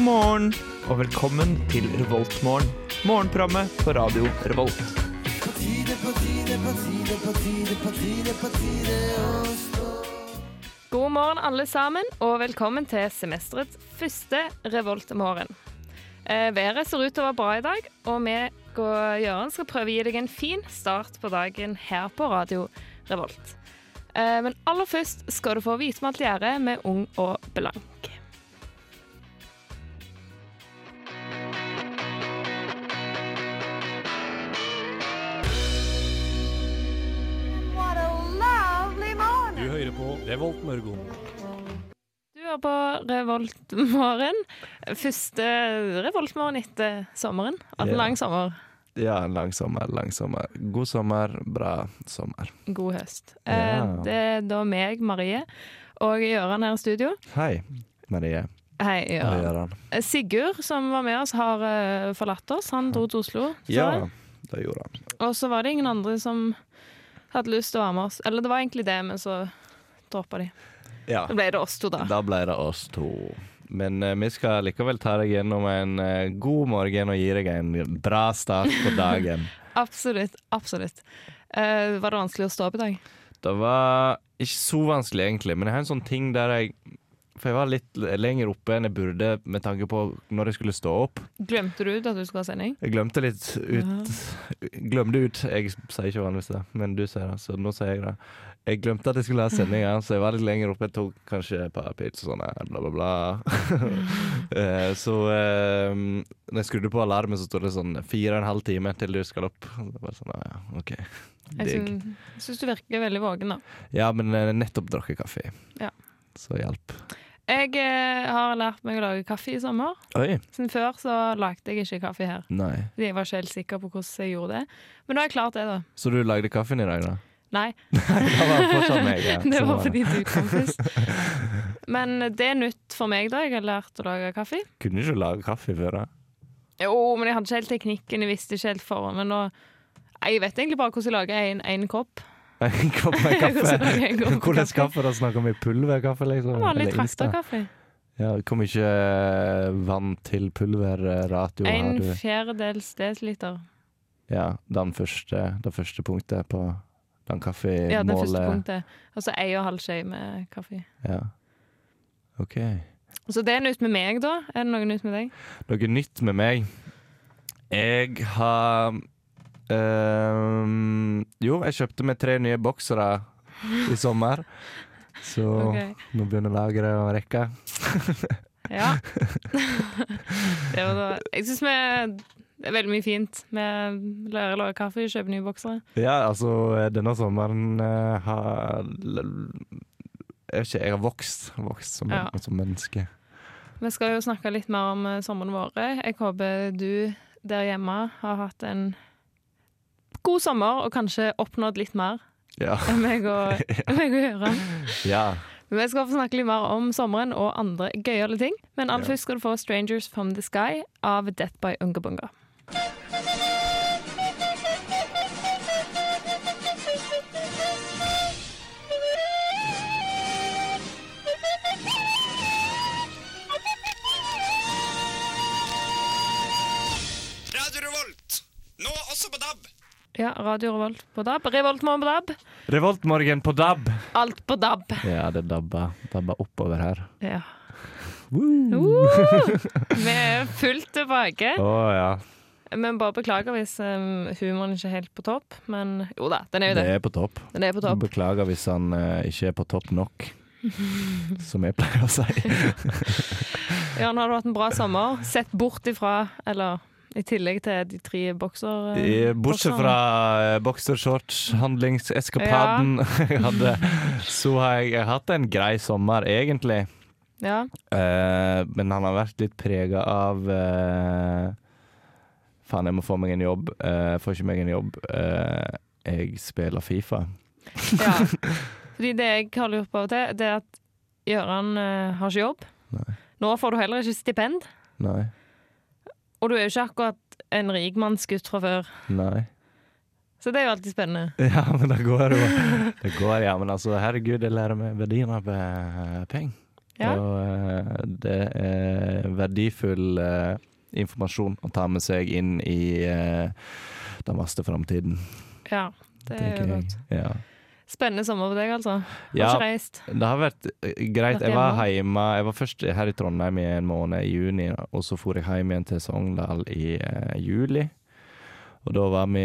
God morgen og velkommen til Revoltmorgen. Morgenprogrammet på radio Revolt. God morgen, alle sammen, og velkommen til semesterets første Revoltmorgen. Eh, været ser ut til å være bra i dag, og vi og Jørgen skal prøve å gi deg en fin start på dagen her på Radio Revolt. Eh, men aller først skal du få med gjerde med Ung og blank. Hører på Revolt Mørgon. Du er på Revoltmorgen. Første Revoltmorgen etter sommeren. En Ja. lang sommer. Ja, en lang sommer, lang sommer. God sommer, bra sommer. God høst. Ja. Eh, det er da meg, Marie, og Gøran her i studio. Hei, Marie Hei. Gøran. Eh, Sigurd, som var med oss, har eh, forlatt oss. Han dro til Oslo. Ja, det gjorde han. Og så var det ingen andre som hadde lyst til å være med oss. Eller det var egentlig det, men så droppa de. Ja, Da ble det oss to, da. da ble det oss to. Men eh, vi skal likevel ta deg gjennom en eh, god morgen og gi deg en bra start på dagen. Absolutt. Absolutt. Eh, var det vanskelig å stå opp i dag? det var ikke så vanskelig egentlig, men jeg har en sånn ting der jeg For jeg var litt lenger oppe enn jeg burde med tanke på når jeg skulle stå opp. Glemte du ut at du skulle ha sending? Jeg glemte litt ut Glemte ut. Jeg sier ikke vanligvis det, men du sier det, så nå sier jeg det. Jeg glemte at jeg skulle ha sending, ja, så jeg var litt lenger oppe. Jeg tok kanskje et par pils og sånn, bla, bla, bla. Eh, så eh, når jeg skrudde på alarmen, så stod det sånn fire og en halv time til du skal opp. Det var sånn, ja, OK. Jeg Digg. syns du virker veldig våken, da. Ja, men eh, nettopp drukket kaffe. Ja. Så hjelp. Jeg eh, har lært meg å lage kaffe i sommer. Oi. Siden før så lagde jeg ikke kaffe her. Nei. Fordi jeg var ikke helt sikker på hvordan jeg gjorde det. Men nå har jeg klart det, da. Så du lagde kaffen i dag, da? Nei, det var fortsatt meg, ja. det var fordi du kom først. Men det er nytt for meg, da. Jeg har lært å lage kaffe. Kunne ikke lage kaffe før, da? Jo, men jeg hadde ikke helt teknikken. Jeg visste ikke helt forhånd. Men nå Jeg vet egentlig bare hvordan jeg lager en, en kopp. En kopp med kaffe? En Hvordan kaffe. Da snakker vi pulverkaffe, liksom? Vanlig traktorkaffe. Ja, Hvor mye eh, vann til pulverratio har En du? fjerdedels desiliter. Ja, den første, det første punktet på den kaffemålet. Ja, det første punktet. Og så ei og halv skje med kaffe. Ja. OK. Så det er nytt med meg, da. Er det noe nytt med deg? Noe nytt med meg. Jeg har ehm, Jo, jeg kjøpte meg tre nye boksere i sommer. Så okay. nå begynner lageret å rekke. Ja. det var da. Jeg syns vi det er veldig mye fint. med lære å lage kaffe, kjøpe nye boksere. Ja, altså, denne sommeren uh, har Jeg ikke, jeg har vokst, vokst som, Ja. som menneske. Vi skal jo snakke litt mer om eh, sommeren våre. Jeg håper du der hjemme har hatt en god sommer, og kanskje oppnådd litt mer Ja. enn meg og, meg og Gøran. ja. Vi skal få snakke litt mer om sommeren og andre gøyale ting. Men aller Ja. først skal du få 'Strangers From The Sky' av Death by Ungabunga. Radio Revolt, nå også på DAB. Ja, Radio Revolt på DAB. Revoltmorgen på DAB. Revoltmorgen på DAB. Alt på DAB. Ja, det dabba, dabba oppover her. Ja. Woo! Uh, vi er fullt tilbake. Å ja. Men bare beklager hvis um, humoren ikke er helt på topp. Men jo da, den er jo Det det. er på topp. Den er på topp. Beklager hvis han eh, ikke er på topp nok. Som jeg pleier å si. Ja, nå har du hatt en bra sommer. Sett bort ifra, eller i tillegg til de tre bokser... Eh, bortsett fra boksershorts, boxershorts, handlingseskapaden jeg hadde, så har jeg, jeg har hatt en grei sommer, egentlig. Ja. Eh, men han har vært litt prega av eh, Faen, jeg må få meg en jobb. Eh, får ikke meg en jobb. Eh, jeg spiller Fifa. ja. Fordi det jeg har lurt på av og til, det er at Gøran eh, har ikke jobb. Nei. Nå får du heller ikke stipend. Nei. Og du er jo ikke akkurat en rikmannsgutt fra før. Nei. Så det er jo alltid spennende. Ja, men det går jo. Det går, ja. Men altså, herregud, jeg lærer meg verdien av eh, penger. Ja. Og eh, det er verdifull eh, informasjon å ta med seg inn i den vaste framtiden. ja. Det er jo godt. Ja. Spennende sommer for deg, altså. Har Ja, ikke reist. det har vært eh, greit. Jeg var hjemme? Jeg var først her i Trondheim i en måned i juni, og så for jeg hjem igjen til Sogndal i eh, juli. Og da var vi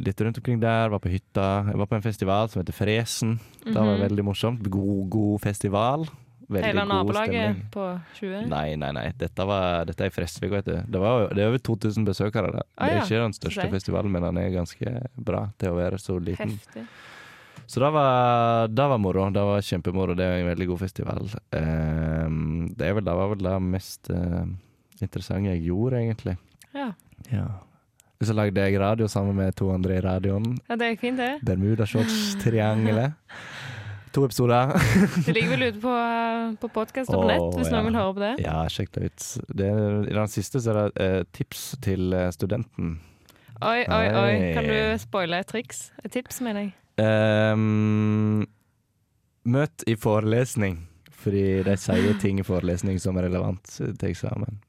litt rundt omkring der, var på hytta. Jeg var på en festival som heter Fresen. Det var Mhm. veldig morsomt. God, god festival. Veldig Hele nabolaget på 20? Nei, nei, nei. Dette, var, dette er i Fresvik, vet du. Det, var, det er over 2000 besøkere der. Ah, det er ikke den største festivalen, men den er ganske bra til å være så liten. Heftig. Så det var, det var moro. Det var kjempemoro. Det er en veldig god festival. Ehm, det, er vel, det var vel det mest eh, interessante jeg gjorde, egentlig. Ja. Ja. Så lagde jeg radio sammen med to andre i radioen. ja, det gikk fint, det. Bermudashorts-triangelet. To episoder. Det ligger vel ute på, på podkast og på nett, hvis ja. noen vil høre på det. Ja, sjekk det ut. Det er, I den siste så er det eh, tips til eh, studenten. Oi, oi, oi. Kan du spoile et triks? Et tips, mener jeg. Ehm, møt i forelesning, fordi de sier ting i forelesning som er relevant til eksamen.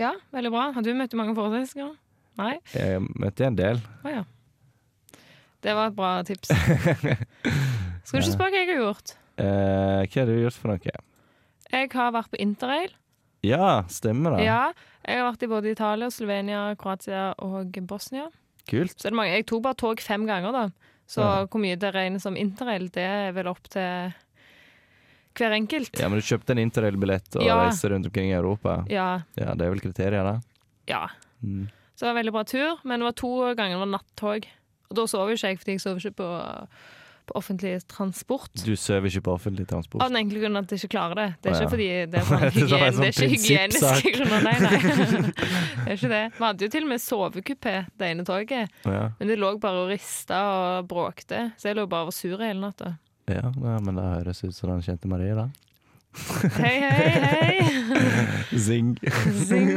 Ja, veldig bra. Har du møtt mange forelesninger? Nei? Jeg møtte en del. Å ja. Det var et bra tips. Skal du ikke spørre hva jeg har gjort? Eh, hva har du gjort for noe? Jeg har vært på interrail. Ja, stemmer det. Ja, jeg har vært i både Italia, Slovenia, Kroatia og Bosnia. Kult. Jeg tok bare tog fem ganger, da. Så Ja. hvor mye det regnes som interrail, det er vel opp til hver enkelt. Ja, Men du kjøpte en interrail-billett og Ja. reiste rundt omkring i Europa? Ja. Ja, Det er vel kriterier, da? ja. Mm. Så det var en veldig bra tur, men det var to ganger det var nattog. Og da sov jo ikke jeg, fordi jeg sover ikke på, på offentlig transport. Du sover ikke på offentlig transport? Av den enkle grunn at jeg ikke klarer det. Det er ikke fordi det er, sånn hygien, det er ikke hygieniske grunner. Nei, nei. Det er ikke det. Vi hadde jo til og med sovekupé det ene toget, Ja, men det lå bare og rista og bråkte, så jeg lå bare og var sur hele natta. ja men det høres ut som den kjente Marie, da. Hei, hei, hei! Zing. Zing.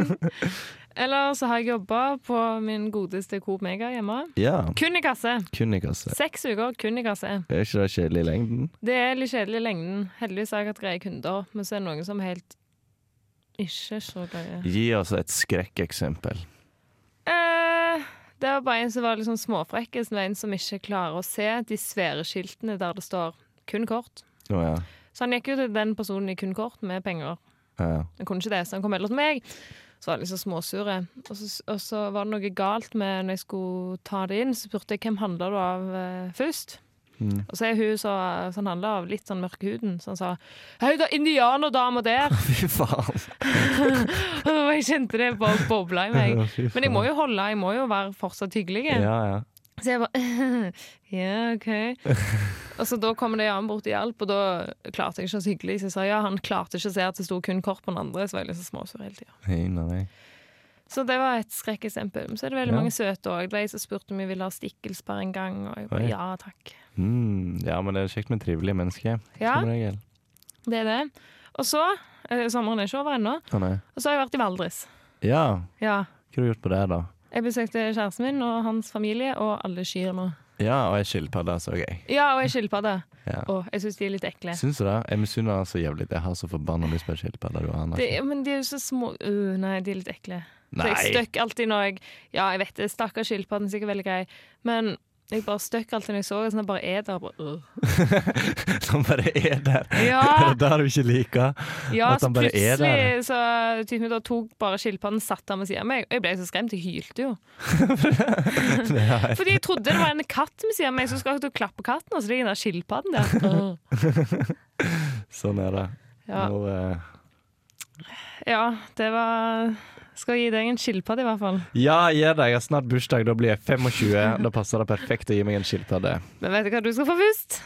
Eller så har jeg jobba på min godeste Coop Mega hjemme. Ja, Kun i kasse. kun i kasse. Seks uker kun i kasse. Er ikke det kjedelig i lengden? Det er litt kjedelig i lengden. Heldigvis har jeg hatt greie kunder, men så er det noen som helt ikke så greie. Gi oss et skrekkeksempel. Eh, det var bare en som var litt sånn småfrekk. som var En som ikke klarer å se de svære skiltene der det står 'kun kort'. Oh, ja. Så han gikk jo til den personen i kun kort med penger. ja. Han kunne ikke det, så han kom heller til meg. Så var litt så småsure. Og så, og så var det noe galt med når jeg skulle ta det inn, så spurte jeg hvem handla du av eh, først. Mm. Og så er hun så, så han handla av litt sånn mørk huden, så han sa 'Hei, da, er indianerdama der'. Fy faen. og jeg kjente det bare bobla i meg. Men jeg må jo holde, jeg må jo være fortsatt hyggelig. Ja, ja. Så jeg bare Ja, OK. Og så da kommer det Jan bort og hjalp, og da klarte jeg ikke å være så hyggelig. Så jeg sa ja, han klarte ikke å se at det sto kun kort på den andre, så var jeg litt så småsur hele tida. Nei, nei, nei. Så det var et skrekkeksempel. Men så er det veldig Ja. mange søte òg. Det var ei som spurte om jeg ville ha stikkelsperr en gang, og jeg bare ja takk. Mm, ja, men det er kjekt med trivelige mennesker, Ja, som regel. det er det. Og så eh, Sommeren er ikke over ennå. Oh. Og så har jeg vært i Valdres. Ja, Ja. hva har du gjort på der, da? Jeg besøkte kjæresten min og hans familie og alle kyrne. Ja, og ei skilpadde så jeg. Ja, og ei skilpadde. Ja. Å, jeg syns de er litt ekle. Syns du det? Jeg misunner så jævlig. Jeg har så forbanna lyst på ei skilpadde. men de er jo så små uh, Nei, de er litt ekle. Nei. Så jeg støkk alltid når jeg Ja, jeg vet det, stakkars skilpadden er sikkert veldig grei, men jeg bare støkk alltid når jeg så det. Sånn at jeg bare er der. Bare, øh. Han bare er der. Ja, Det har du ikke liker. ja At så han bare er plutselig så typen, da tok bare skilpadden satt ham ved siden av meg. Og jeg ble så skremt, jeg hylte jo. Er- Fordi jeg trodde det var en katt ved siden av meg så skal å klappe katten, og så ligger den der skilpadden der. Øh. Sånn er det. Ja. Nå, uh... ja, det var Skal gi deg en skilpadde, i hvert fall. ja, gjør det. Jeg har snart bursdag. Da blir jeg 25. Da passer det perfekt å gi meg en skilpadde. Men vet du hva du skal få først?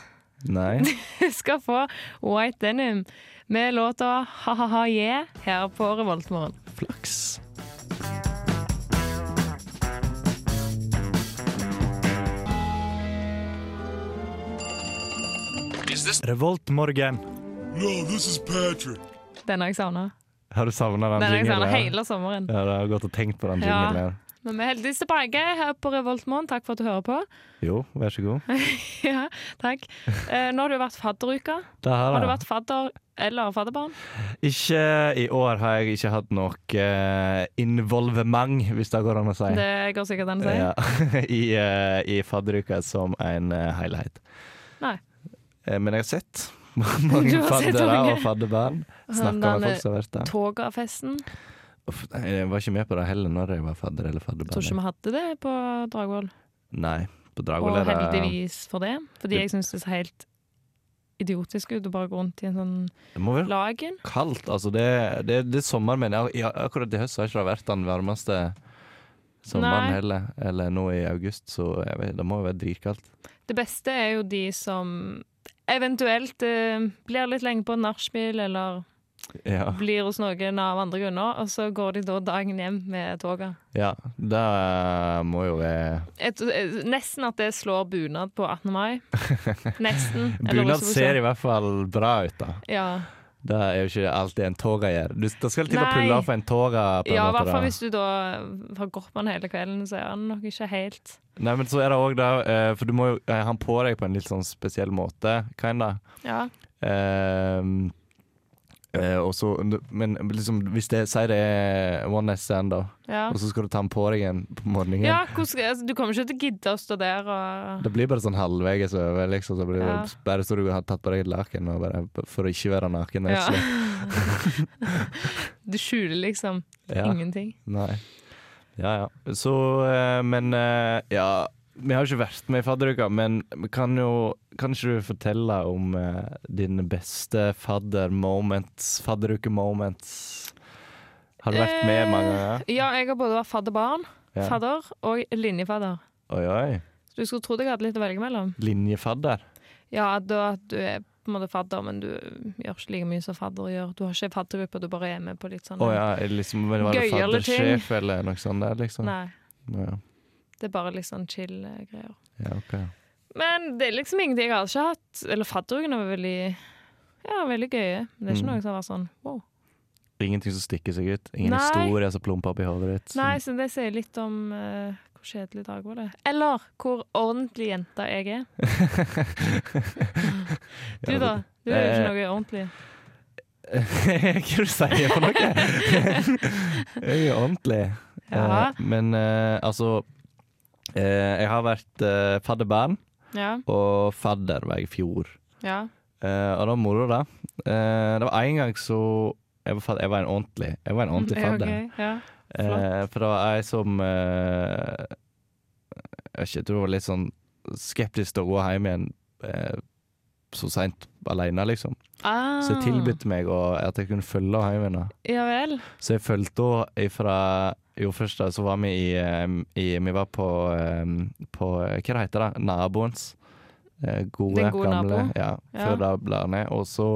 Nei? Du skal få White Denim med låta Ha-ha-ha yeah her på Revoltmorgen. Flaks. Revoltmorgen. No, this is Patrick. Den har jeg savna. Har du savna den Den jinglen? hele sommeren. Ja, du har gått og tenkt på den Ja. Men vi er heldigvis tilbake her på Revoltmorgen. Takk for at du hører på. Jo, vær så god. ja, takk. Eh, nå har du vært fadderuka. Det har Har du vært fadder eller fadderbarn? Ikke i år har jeg ikke hatt noe eh, involvement, hvis det går an å si. Det går sikkert an å si. Ja, I, uh, i fadderuka som en uh, helhet. Nei. Men jeg har sett mange faddere og fadderbarn. Snakka med folk som har vært der. Togafesten. Uff, nei, Jeg var ikke med på det heller når jeg var fadder eller Tror ikke vi hadde det på Dragvoll. Nei, på Dragvoll er det Og heldigvis for det. Fordi jeg syns det ser helt idiotisk ut å bare gå rundt i en sånn Det må være lagen. kaldt. Altså, det, det, det er sommer, men akkurat i høst har ikke det vært den varmeste sommeren Nei. heller. Eller nå i august, så vet, det må jo være dritkaldt. Det beste er jo de som eventuelt eh, blir litt lenge på nachspiel, eller Ja. blir hos noen av andre grunner, og så går de da dagen hjem med toget. ja. Det må jo være Et, nesten at det slår bunad på 18. mai. Nesten. Bunad ser i hvert fall bra ut, da. Ja. Det er jo ikke alltid en toga gjør. Du, da skal det til å pulle for en en ja, i hvert fall hvis du da har gått med den hele kvelden, så er han nok ikke helt Nei, men så er det òg det, eh, for du må jo eh, ha den på deg på en litt sånn spesiell måte, kinda. Ja. Ehm, eh, og så, men liksom, hvis det sier det er one night stand, da, Ja, og så skal du ta den på deg igjen på morgenen ja hvordan altså, du kommer ikke til å gidde å stå der og Det blir bare sånn halvveis over, liksom. Så blir det bare så du har tatt på deg et laken bare, for å ikke være naken. Ja. Du skjuler liksom Ja. ingenting. Nei. Ja, ja. Så, eh, men eh, ja Vi har ikke vært med i fadderuka, men kan jo Kan ikke du fortelle om uh, dine beste fadder-moments? Fadderuke-moments? Har du vært med mange ganger? Eh, Ja, jeg har både vært fadderbarn, Ja. fadder og linjefadder. Oi, oi. Så du skulle trodd jeg hadde litt å velge mellom. Linjefadder. Ja, da at du er på en måte fadder, men du gjør ikke like mye som fadder gjør. Du har ikke faddergruppe, du bare er med på litt sånn oh, ja, liksom, var det faddersjef eller noe sånt der, liksom? Nei, Ja, det er bare litt sånn chill eh, greier. ja, okay. Men det er liksom ingenting jeg har ikke hatt Eller fadderukene var veldig Ja, veldig gøye. Men det er ikke Mm. noe som har vært sånn wow. Ingenting som stikker seg ut? Ingen Nei. historie som plumper opp i hodet ditt? Nei, så det sier litt om uh, hvor kjedelig dag var det. Eller hvor ordentlig jente jeg er. Du, da? Du er jo ikke Eh, noe ordentlig. Hva er det du sier for noe? jeg er ordentlig. Ja. Men altså Jeg har vært eh, fadderbarn, Ja. og fadder var jeg i fjor. ja. Eh, og det var moro, da. Eh, det var en gang så jeg var, jeg var en ordentlig Jeg var en ordentlig fadder. Okay, ja. Eh, for det var ei som eh, Jeg tror hun var litt sånn skeptisk til å gå hjem igjen eh, så seint alene, liksom. Ah, Så jeg tilbød meg å, at jeg kunne følge henne hjem igjen. Ja vel. Så jeg fulgte henne ifra Jo, først da, så var vi i, i Vi var på, på Hva det heter det? Naboens. eh, Gode, Den gode gamle. nabo? Ja, Ja. før det ble ned. Og så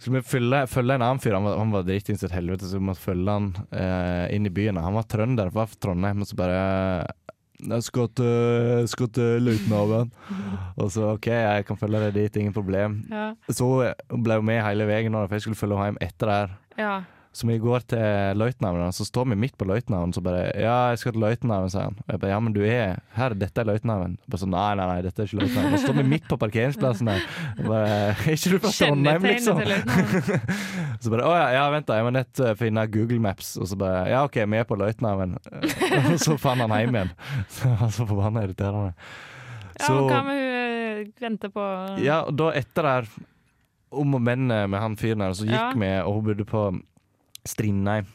skulle vi følge, følge en annen fyr. Han var, han var dritings et helvete, så vi måtte følge han eh, inn i byen. Han var trønder, var fra Trondheim, og så bare jeg skal til, skal til Løitenhaven. Og så OK, jeg kan følge deg dit, ingen problem. Ja. Så ble hun med hele veien, for jeg skulle følge henne hjem etter der. ja. Så vi går til løytnanten, så står vi midt på løytnanten så bare 'Ja, jeg skal til løytnanten', sier han. Og jeg bare 'Ja, men du er her, dette er løytnanten'. Bare sånn 'Nei, nei, nei, dette er ikke løytnanten'. Og så står vi midt på parkeringsplassen der. Og bare 'Er ikke du fra Trondheim, liksom?' Så bare 'Å ja, ja, vent da, jeg må nett eh, finne Google Maps'. Og så bare 'Ja, OK, vi er på løytnanten'. Og så fant han hjem igjen. Så det var så forbanna irriterende. Ja, og hva med hun eh, venter på Ja, og da etter der, om og men eh, med han fyren her, så gikk Ja. vi, og hun bodde på Strindheim.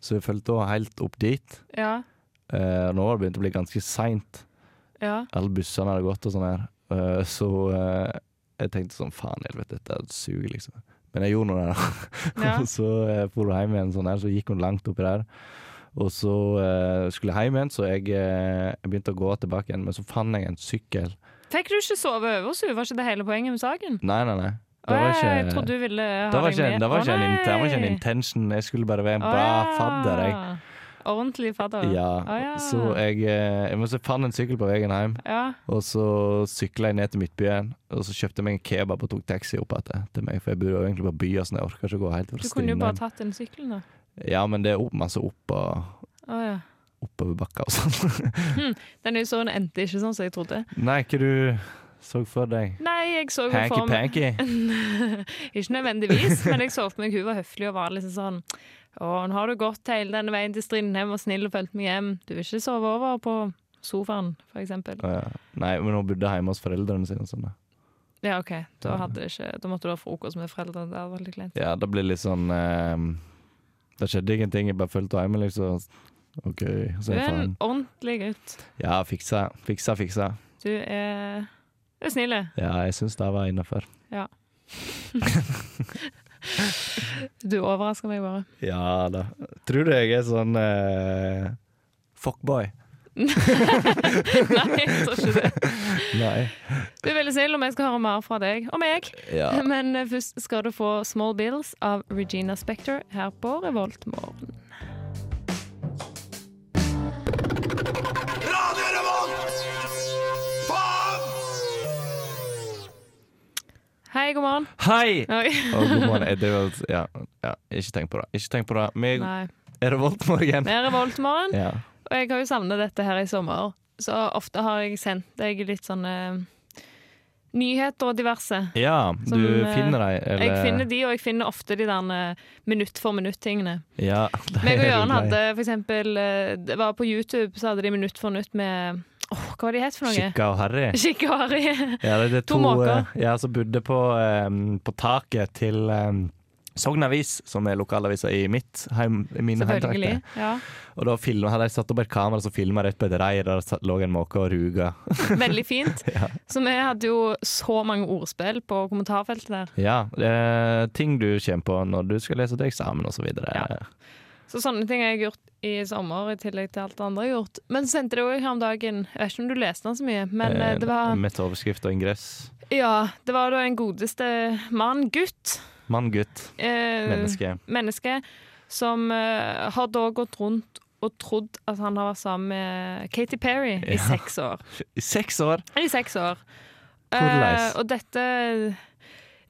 Så vi fulgte henne helt opp dit. Ja. Eh, nå har det begynt å bli ganske seint. ja. Alle bussene hadde gått og sånn her. Eh, så eh, jeg tenkte sånn faen helvete, dette suger, liksom. Men jeg gjorde nå det. da. Ja. så uh, for hun hjem igjen sånn her, så gikk hun langt oppi der. Og så eh, skulle jeg hjem igjen, så jeg, eh, jeg begynte å gå tilbake igjen. Men så fant jeg en sykkel. Fikk du ikke sove over hos henne? Var ikke det hele poenget med saken? Nei, nei, nei. Det var jeg- Jeg trodde du ville ha det var deg ikke, med. det var ikke, en, det var ikke en intention. Jeg skulle bare være en bra fadder. Jeg. Ordentlig fadder. Ja, Å, ja. Så jeg, eh, jeg, må fant en sykkel på veien hjem, Ja. og så sykla jeg ned til Midtbyen. Og så kjøpte jeg meg en kebab og tok taxi opp igjen til meg, for jeg bor jo egentlig på byen, så jeg orker ikke å gå helt fra Du kunne jo bare tatt den sykkelen, da. Ja, men det er opp, masse opp og Å ja. oppover bakka og sånn. Den er jo så endte ikke sånn som jeg trodde. Nei, ikke du så for deg? Nei, jeg så jo for meg Hanky-panky? Ikke nødvendigvis, men jeg så for meg hun var høflig og var liksom sånn Å, nå har du gått hele denne veien til Strindheim og snill og fulgt meg hjem. Du vil ikke sove over på sofaen, for eksempel. Å, ja. Nei, men hun bodde hjemme hos foreldrene sine. Sånn, da. Ja, OK. Da, hadde ikke, da måtte du ha frokost med foreldrene. Det vært litt kleint. ja, det blir litt sånn eh, Det skjedde ingenting, jeg bare fulgte hjemme, liksom. OK, så er er en ordentlig gutt. Ja, fiksa, fiksa, fiksa. Du er, du er snill. Ja, jeg syns det var innafor. Du overrasker meg bare. Ja da. Tror du jeg er sånn eh, fuckboy? Nei, jeg tror ikke det. Nei. Du er veldig snill, om jeg skal høre mer fra deg og meg. Ja. Men eh, først skal du få Small Bills av Regina Spektor her på Revolt Morgen. Hei, god morgen. Hei! Oi. God morgen. Eh, Det var, ja, ja, ikke tenk på det. Ikke tenk på det. Vi Nei. er revoltmorgen. Vi er revoltmorgen, Ja. og jeg har jo savnet dette her i sommer. Så ofte har jeg sendt deg litt sånne nyheter og diverse. ja, du Som, eh, finner deg, eller Jeg finner de, og jeg finner ofte de der eh, minutt for minutt-tingene. Ja, Meg og Jørgen hadde for eksempel eh, Det var på YouTube, så hadde de minutt for minutt med Åh, hva var de het for noe? Skikka og Harry. Skikke og Harry. Ja, det er To to, måker. eh, ja, som bodde på, um, på taket til um, Sogn Avis, som er lokalavisa i mitt heim, i mine Selvfølgelig. heimtrakter. Ja. Og da film, hadde jeg satt opp et kamera som filma rett på et reir der det satt- lå en måke og ruga. Veldig fint. Ja. Så vi hadde jo så mange ordspill på kommentarfeltet der. Ja, det er ting du kommer på når du skal lese til eksamen osv. Ja. Så sånne ting har jeg gjort i sommer, i tillegg til alt det andre jeg har gjort. Men så sendte det òg her om dagen Jeg vet ikke om du leste den så mye, men eh, det var Med overskrift og ingress. Ja, det var da en godeste mann, gutt, Mann, gutt, eh, menneske. menneske, som eh, har da gått rundt og trodd at han har vært sammen med Katy Perry i seks år. I seks år! I seks år. Eh, og dette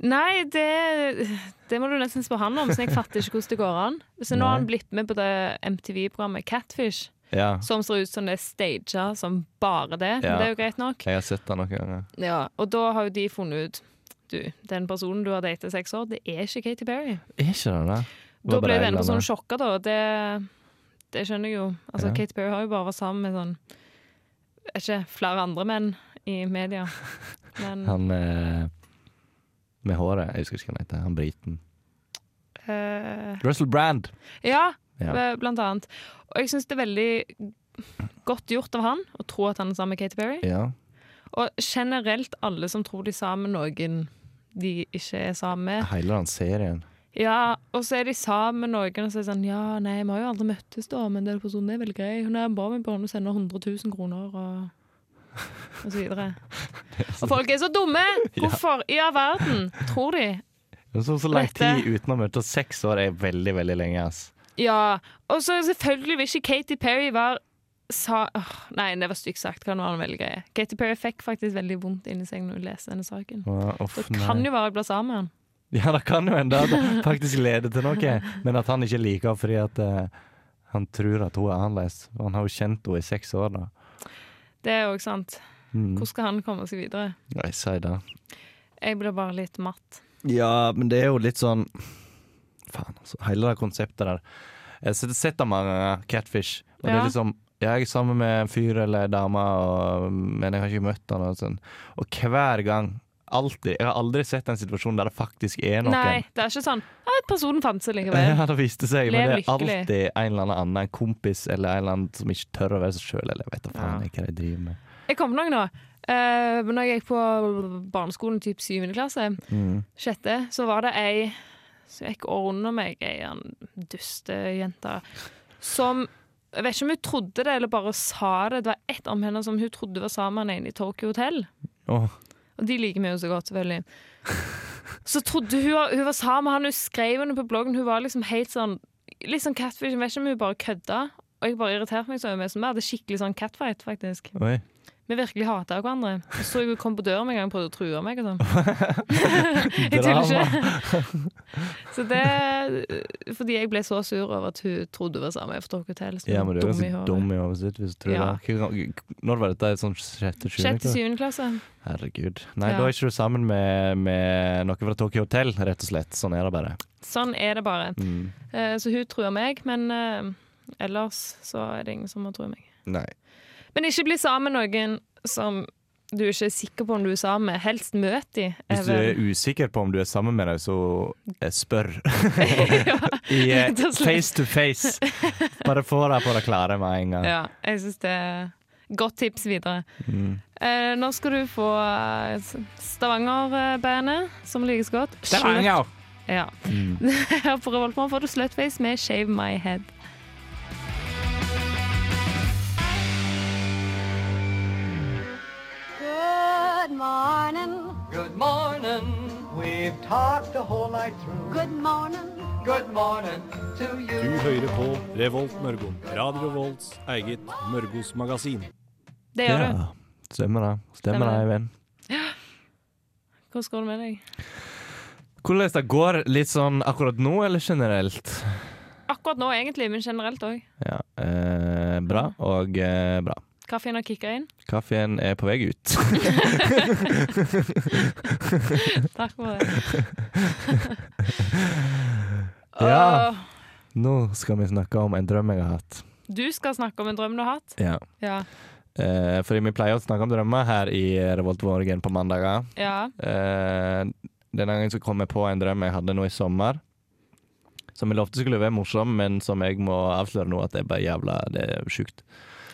Nei, det, det må du nesten spørre han om, så jeg fatter ikke hvordan det går an. Så nå har han blitt med på det MTV-programmet Catfish, Ja, som ser ut som det er staged som bare det. Men det er jo greit nok. jeg har sett det noen ganger. Ja, og da har jo de funnet ut Du, den personen du har datet i seks år, det er ikke Katy Perry. Er ikke det det? Da ble en denne personen annen- sjokka, da. Det, det skjønner jeg jo. Altså, Ja. Katy Perry har jo bare vært sammen med sånn ikke flere andre menn i media. Men Han eh, med håret, jeg husker ikke hva han heter. Han briten. Uh, Russell Brand! Ja, Ja. blant annet. Og jeg syns det er veldig godt gjort av han å tro at han er sammen med Katy Perry. Ja. Og generelt alle som tror de er sammen med noen de ikke er sammen med. Hele den serien. Ja, og så er de sammen med noen og så er det sånn Ja, nei, vi har jo aldri møttes, da, men den personen er veldig grei. Hun er bra med barn og sender 100 000 kroner og og så videre. Og folk er så dumme! Hvorfor i all verden tror de? Så, så lang tid uten å møte seks år er veldig, veldig lenge. ass. Ja, og så selvfølgelig vil ikke Katy Perry være sa, oh, Nei, det var stygt sagt. Kan være en veldig greie. Katy Perry fikk faktisk veldig vondt inni seg når hun leste denne saken. Å, uff, Det kan nei. jo være jeg blir sammen med han. Ja, det kan jo hende at det faktisk leder til noe, men at han ikke liker henne fordi at uh, han tror at hun er annerledes. Han har jo kjent henne i seks år, da. Det er òg sant. Mm. Hvordan skal han komme seg videre? Jeg si det. Jeg blir bare litt matt. Ja, men det er jo litt sånn Faen, altså. Hele det konseptet der. Jeg har sett- det mange Catfish, og det er liksom ja, jeg er sammen med en fyr eller en dame, men jeg har ikke møtt han. Og, sånn. og hver gang Alltid. Jeg har aldri sett en situasjon der det faktisk er noen. Nei, det er ikke sånn ja, personen fant seg likevel. Ja, det viste seg, men det er lykkelig. alltid en eller annen en kompis eller en eller annen som ikke tør å være seg sjøl, eller jeg vet da faen Ja. hva de driver med. Jeg kom nok nå. Uh, når jeg gikk på barneskolen typ 7. klasse, Mm. sjette, så var det ei som gikk under meg, ei en dustejente, som Jeg vet ikke om hun trodde det eller bare sa det. Det var ett om henne som hun trodde var sammen med en i Tokyo Hotel. Åh, Og de liker vi jo så godt, selvfølgelig. Så trodde hun hun var sammen med han, hun skrev henne på bloggen. Hun var liksom helt sånn Litt sånn catfish. Jeg vet ikke om hun bare kødda. Og jeg bare irriterte meg så mye. Vi hadde skikkelig sånn catfight, faktisk. oi. Vi virkelig hata hverandre. Og så jeg kom på døra med en gang og prøvde å true meg og sånn. jeg tuller ikke. så det Fordi jeg ble så sur over at hun trodde hun var sammen med Stoke Hotel. Ja, men du er ganske dum i hodet sitt hvis du tror Ja. det. Når var dette? Sånn sjette, sjuende? Sjette, klasse? Herregud. Nei, Ja. da er ikke du sammen med, med noen fra Tokyo Hotel, rett og slett. Sånn er det bare. Sånn er det bare. Mm. Uh, så hun truer meg, men uh, ellers så er det ingen som har trua meg. Nei. Men ikke bli sammen med noen som du ikke er sikker på om du er sammen med. Helst møt de. Hvis du er usikker på om du er sammen med dem, så spør. I, eh, face to face. Bare få deg på det klare med en gang. Ja, jeg syns det er godt tips videre. Mm. Eh, nå skal du få eh, Stavanger-bandet, som likes godt. Stavanger! Ja. Mm. Her på Revoltmorgen får du Slutface med Shave My Head. Morning. Good morning. We've talked the whole night through. Good morning. Good morning to you. Du hører på Revolt Mørgo. Radio Volts eget Mørgos magasin. Det gjør du. Ja, stemmer det. Stemmer det, det. Ja. Hvordan går det med deg? Hvordan det går litt sånn akkurat nå, eller generelt? Akkurat nå, egentlig, men generelt òg. Ja, eh, bra og eh, bra. Kaffen har kicka inn. Kaffen er på vei ut. Takk for det. Ja. Nå skal vi snakke om en drøm jeg har hatt. Du skal snakke om en drøm du har hatt. Ja. Ja. Eh, fordi vi pleier å snakke om drømmer her i Revolt Vårgen på mandager. ja. Eh, denne gangen så kom jeg på en drøm jeg hadde nå i sommer. Som jeg lovte skulle være morsom, men som jeg må avsløre nå at det er bare jævla Det er sjukt.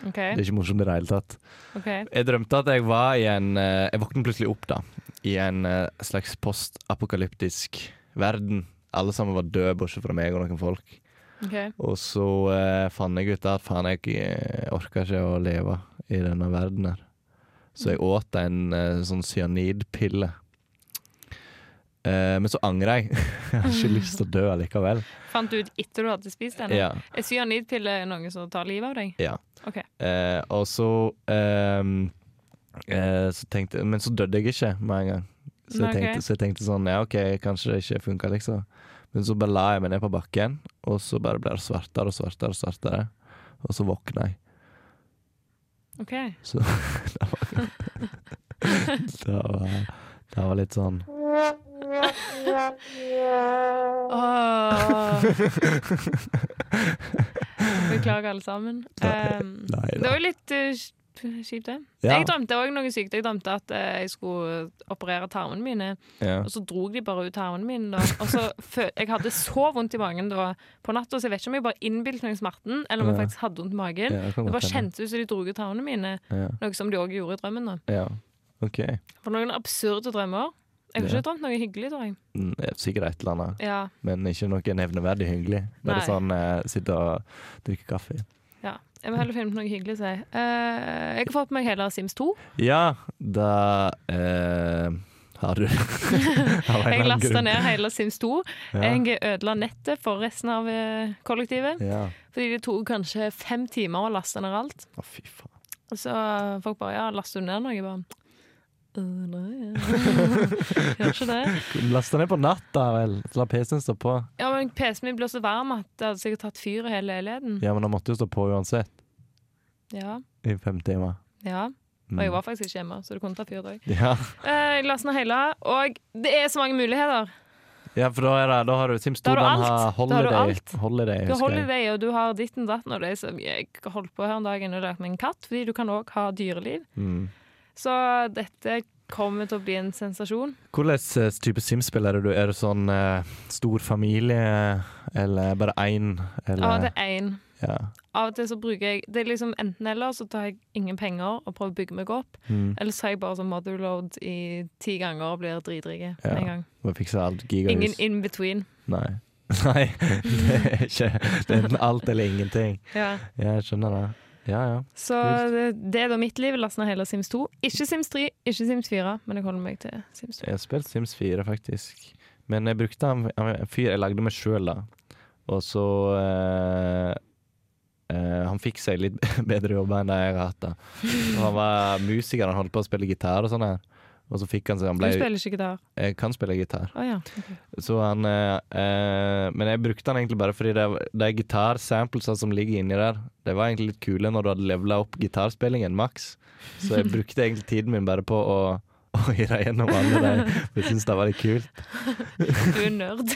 OK. Det er ikke morsomt i det hele tatt. Okay. Jeg drømte at jeg var i en eh, Jeg våknet plutselig opp, da. I en eh, slags postapokalyptisk verden. Alle sammen var døde, bortsett fra meg og noen folk. Okay. Og så eh, fant jeg ut at faen, jeg orker orka ikke å leve i denne verden her. Så jeg åt en eh, sånn cyanidpille. Eh, men så angrer jeg. jeg har ikke lyst til å dø allikevel. Fant du ut etter du hadde spist den? Ja, Er cyanidpille noe som tar livet av deg? ja. Okay. Uh, og så uh, Så tenkte Men så døde jeg ikke med en gang. Så jeg, tenkte, så jeg tenkte sånn Ja, OK, kanskje det ikke funka, liksom. Men så bare la jeg meg ned på bakken, og så bare ble det svartere og svartere og svartere. Og så våkna jeg. ok. Så det var, det var, det var litt sånn Åh. Beklager, alle sammen. Um, Nei det var jo litt uh, kjipt, det. Ja. Jeg drømte òg noe sykt. Jeg drømte at uh, jeg skulle operere tarmene mine, Ja. og så drog de bare ut tarmene mine. Da. Og så Jeg hadde så vondt i magen da på natta, så jeg vet ikke om jeg bare innbilte meg smerten, eller om jeg faktisk hadde vondt i magen. Ja, det Det bare kjentes ut som de drog ut tarmene mine, noe som de òg gjorde i drømmen. da ja. Okay. For noen absurde drømmer. Jeg har ikke drømt noe hyggelig, tror jeg. Mm, er Sikkert et eller annet. Ja, Men ikke noe nevneverdig hyggelig. Bare Nei. sånn eh, sitte og drikke kaffe. ja. Jeg må heller finne på noe hyggelig sier jeg. Eh, jeg har fått på meg hele Sims 2. Ja, da eh, har du Jeg lasta ned hele Sims 2. Ja. Jeg ødela nettet for resten av eh, kollektivet. Ja. Fordi det tok kanskje fem timer å laste ned alt. Å, fy faen. Og så folk bare Ja, laster du ned noe? Bare «Øh, Nei, gjør ikke det. Lasta ned på natta, vel. La PC-en stå på. Ja, men PC-en min ble så varm at det hadde sikkert tatt fyr i hele leiligheten. Ja, men den måtte jo stå på uansett. Ja. I fem timer. ja. Mm. Og jeg var faktisk ikke hjemme, så det kunne ta fyr òg. Ja. Eh, Jeg ned hele, og det er så mange muligheter. ja, for da, det, da har du Sims 2. Da har den har Da har du holiday. holiday Du jeg. deg, og du har ditten datten, og det så jeg har holdt på her en dag og lært meg en katt, fordi du kan òg ha dyreliv. Mm. Så dette kommer til å bli en sensasjon. Hvordan eh, type Sims-spill er du? Er det sånn eh, stor familie, eller bare én? Eller Ja, det er én. ja. Av og til så bruker jeg Det er liksom enten eller, så tar jeg ingen penger og prøver å bygge meg opp. Mm. Eller så har jeg bare sånn motherload i ti ganger og blir dritrik Ja. en gang. Ingen in between. Nei. Nei, det er ikke Det er enten alt eller ingenting. Ja. Ja, jeg skjønner det. Ja, ja. Så det, det er da mitt liv. Last ned hele Sims 2. Ikke Sims 3, ikke Sims 4, men jeg holder meg til Sims 2. Jeg har spilt Sims 4, faktisk. Men jeg brukte en fyr jeg lagde meg sjøl, da. Og så eh, eh, Han fikk seg litt bedre jobber enn det jeg har hatt. da Og Han var musiker, han holdt på å spille gitar og sånn her. Og så fikk han seg han Du spiller ikke gitar? Jeg kan spille gitar. Oh, ja. Så han eh, eh, Men jeg brukte han egentlig bare fordi det, de gitarsamplesa som ligger inni der, det var egentlig litt kule når du hadde levela opp gitarspillingen maks. Så jeg brukte egentlig tiden min bare på å å høre gjennom alle de. Jeg syntes det var litt kult. Du er nerd.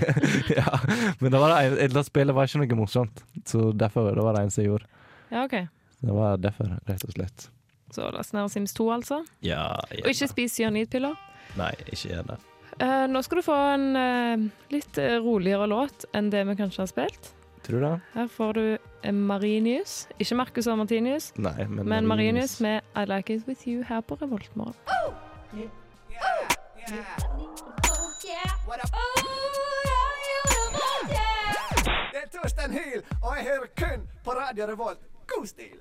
ja, men det var det, det spillet var ikke noe morsomt, så derfor det var det eneste jeg gjorde. Ja, OK. Det var derfor, rett og slett. Så last ned Sims 2, altså. Ja, Og ikke spis cyanidpiller. Nei, ikke gjør det. Eh, nå skal du få en eh, litt eh, roligere låt enn det vi kanskje har spilt. Tror du det? Her får du eh, Marinius. Ikke Marcus og Martinius, Nei, men, men Marinius med I Like It With You her på Revoltmorgen. Det er Torstein Hyl, og jeg hører kun på Radio Revolt. God stil!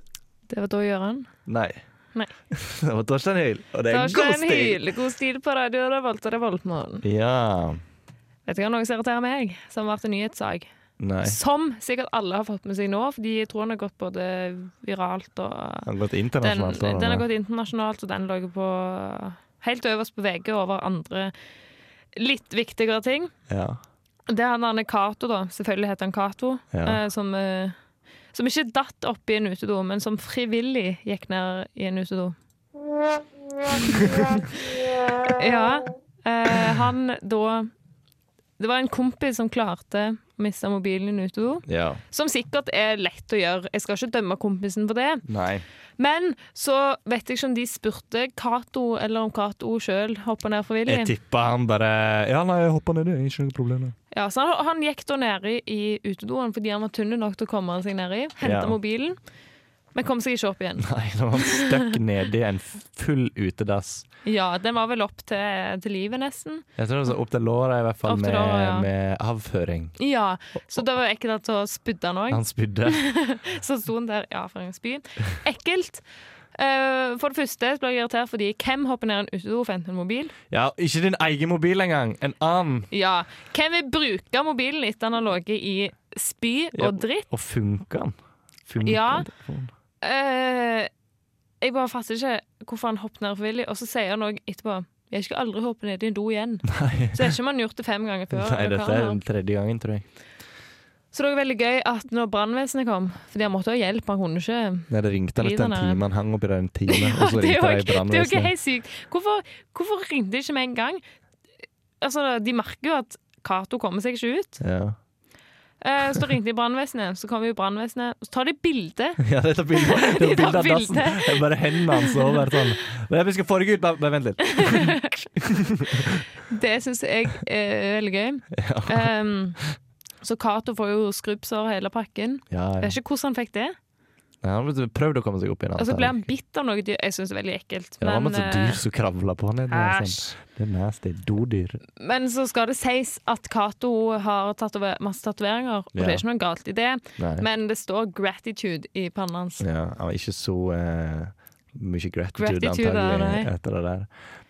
Det var da Gøran. Nei. Nei. det var Torstein Hyl, og det er god stil! Hyl, god stil på radio Revolt og Revoltmorgen. Ja. Vet du hva noe som irriterer meg, som har en nyhetssak? Nei. Som sikkert alle har fått med seg nå, fordi jeg tror den har gått både viralt og Den har gått internasjonalt. den har har gått internasjonalt, og den lå på helt øverst på VG over andre litt viktigere ting. Ja. Det er han Cato, da. Selvfølgelig heter han Cato. Ja. Eh, som, eh, som ikke datt opp i en utedo, men som frivillig gikk ned i en utedo. ja. Eh, han da Det var en kompis som klarte å miste mobilen i en utedo. ja. Som sikkert er lett å gjøre. Jeg skal ikke dømme kompisen for det. Nei. Men så vet jeg ikke om de spurte Cato, eller om Cato sjøl hoppa ned frivillig. Jeg tippa han bare Ja, nei, jeg hoppa nedi, ikke noe problem. Ja, så han, han gikk da nedi i utedoen fordi han var tynn nok til å komme seg nedi. Henta Ja. mobilen, men kom seg ikke opp igjen. Nei, det var han stuck nedi en full utedass. Ja, den var vel opp til, til livet, nesten. Jeg tror det var opp til låret, i hvert fall, med, låret, ja. med avføring. Ja, Så det var ekkelt at han spydde han òg. Han spydde. Så sto han der, i avføringsbyen. Ekkelt. Uh, for det første ble jeg irritert fordi hvem hopper ned en utedo for å hente en mobil? Ja, ikke din egen mobil engang. En annen. Ja, Hvem vil bruke mobilen etter han har ligget i spy og dritt? Og funker den? Funker Ja. telefonen? Eh, jeg bare fatter ikke hvorfor han hoppet ned frivillig, og så sier han òg etterpå Jeg skal aldri hoppe ned i en do igjen. Nei. Så er ikke man gjort det fem ganger før. Nei, dette er den tredje gangen, tror jeg. Så det var veldig gøy at når brannvesenet kom Fordi han måtte ha hjelp, han kunne ikke Nei, det ringte han etter en time. Han hang oppi der en time, og så ringte de ikke- det er jo ikke helt sykt. Hvorfor, hvorfor ringte de ikke med en gang? Altså, De merker jo at Cato kommer seg ikke ut. Ja. Eh, så ringte de brannvesenet, så kom jo brannvesenet, så tar de bilde. ja, de tar bildet det De tar av dassen. Det er bare hendene hans og bare sånn. Vi skal få deg ut, bare vent litt. Det syns jeg er veldig gøy. Ja. Um, så Cato får jo skrubbsår hele pakken. Ja, ja. Jeg vet ikke hvordan han fikk det. Nei, Han prøvde å komme seg opp igjen. Og så ble han bitt av noe dyr. Jeg syns det er veldig ekkelt. Ja, det var masse eh, dyr som kravla på han. Det er nasty. Dodyr. Men så skal det sies at Cato har tatover masse tatoveringer, og det er ikke noe galt i det, Nei. men det står 'gratitude' i pannen hans. Ja, han var ikke så eh, mye gratitude, Gratitude, antagelig, etter det der.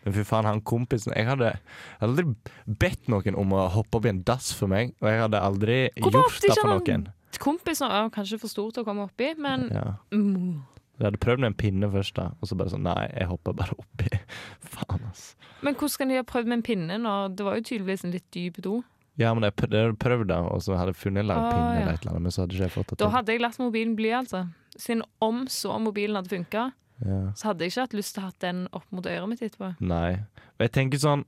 Men fy faen, han kompisen Jeg hadde, hadde aldri bedt noen om å hoppe opp i en dass for meg, og jeg hadde aldri Hvorfor gjort det for noen. Kompisen er kanskje for stor til å komme oppi, men Ja. mm. Jeg hadde prøvd med en pinne først, da, og så bare sånn Nei, jeg hopper bare oppi. faen, ass. Men hvordan kan de ha prøvd med en pinne når det var jo tydeligvis en litt dyp do? Ja, men jeg hadde prøvd da, og så hadde jeg funnet en lang pinne ja. eller et eller annet, men så hadde ikke jeg fått det Da hadde jeg latt mobilen bli, altså. Siden om så mobilen hadde funka, Ja. så hadde jeg ikke hatt lyst til å ha den opp mot øret mitt etterpå. Nei. Og jeg tenker sånn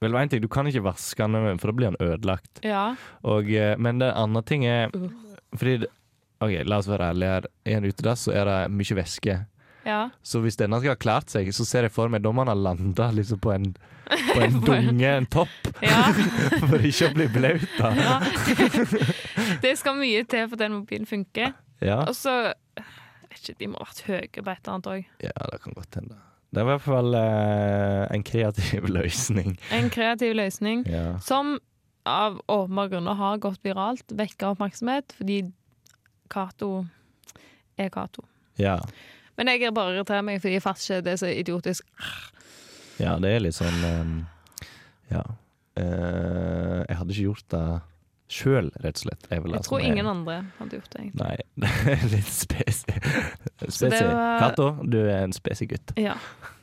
Vel, en ting, Du kan ikke vaske den, for da blir den ødelagt. Ja. Og, eh, men det andre ting er Uh. Fordi Ok, La oss være ærlige her. I en utedass så er det mye væske. ja. Så hvis denne skal ha klart seg, så ser jeg for meg da må han ha landa liksom på en, på en dunge, en topp, ja. for ikke å bli blaut. da. ja. det skal mye til for at den mobilen funker. Ja. Og så vet ikke, De må ha vært høye på et eller annet òg. ja, det kan godt hende. Det er i hvert fall eh, en kreativ løsning. En kreativ løsning Ja. som av åpenbare grunner har gått viralt, vekka oppmerksomhet, fordi Cato er Cato. ja. Men jeg er bare irriterer meg fordi ikke er så idiotisk. Ja, det er litt sånn um, Ja. Uh, jeg hadde ikke gjort det sjøl, rett og slett. Jeg, Jeg tror som er- ingen andre hadde gjort det. egentlig. Nei, litt spesi. spesi. var- Cato, du er en spesi gutt. Ja.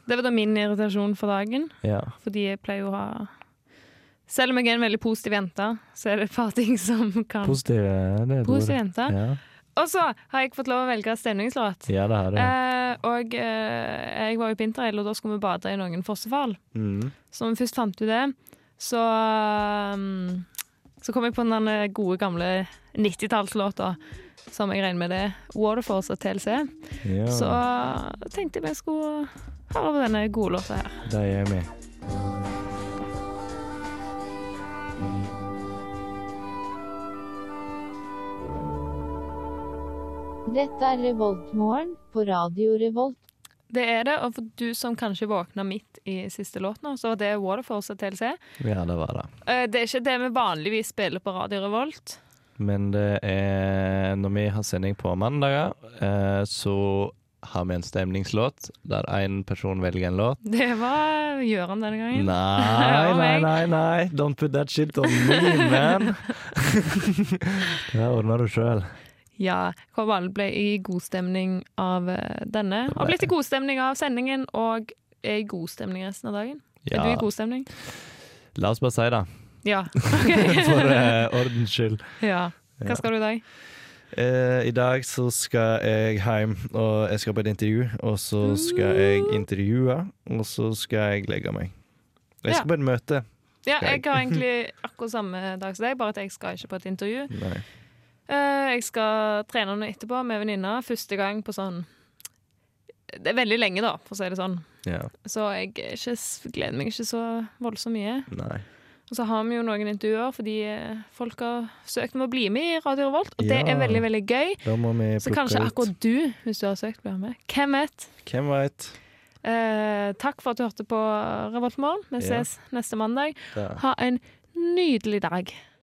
Det var da min irritasjon for dagen, Ja. fordi jeg pleier jo å ha Selv om jeg er en veldig positiv jente, så er det et par ting som kan Positiv, det er Positiv jente. Ja. Og så har jeg fått lov å velge stemningslåt. ja, det har du. Eh, og eh, jeg var jo på interrail, og da skulle vi bade i noen fossefall. Mm. Så når vi først fant ut det, så um, Så kom jeg på den gode, gamle 90-tallslåta som jeg regner med det er Waterfalls og TLC. Ja, Så tenkte jeg vi skulle høre på denne gode låta her. Da er jeg med. Dette er Revoltmorgen på Radio Revolt. Det er det, og for du som kanskje våkna midt i siste låt nå, så det Waterforce og TLC. Ja, det var det. Eh, Det er ikke det vi vanligvis spiller på Radio Revolt. Men det er Når vi har sending på mandager, eh, så har vi en stemningslåt der én person velger en låt. Det var Gjøran denne gangen. Nei, nei, nei, nei. Don't put that shit on me, man. det ordner du sjøl. Ja, Kåre ble i god stemning av eh, denne. Har blitt i god stemning av sendingen, og er i god stemning resten av dagen. Er du i Ja, god stemning? la oss bare si det, Ja. for uh, ordens skyld. ja. Hva skal du i dag? Uh, I dag så skal jeg hjem, og jeg skal på et intervju. Og så skal jeg intervjue, og så skal jeg legge meg. Jeg skal Ja. på et møte. Ja, jeg har egentlig akkurat samme dag som deg, bare at jeg skal ikke på et intervju. Nei. Eh, jeg skal trene nå etterpå med venninna. Første gang på sånn Det er veldig lenge, da, for å si det sånn. Ja. Så jeg ikke, gleder meg ikke så voldsomt mye. Nei. Og så har vi jo noen intervjuer fordi eh, folk har søkt om å bli med i Radio Revolt, og det er veldig, veldig gøy. Da Så kanskje ut. akkurat du, hvis du har søkt, blir med. Hvem vet? Hvem vet? Eh, takk for at du hørte på Revoltmorgen. Vi Ja. ses neste mandag. Ja. Ha en nydelig dag.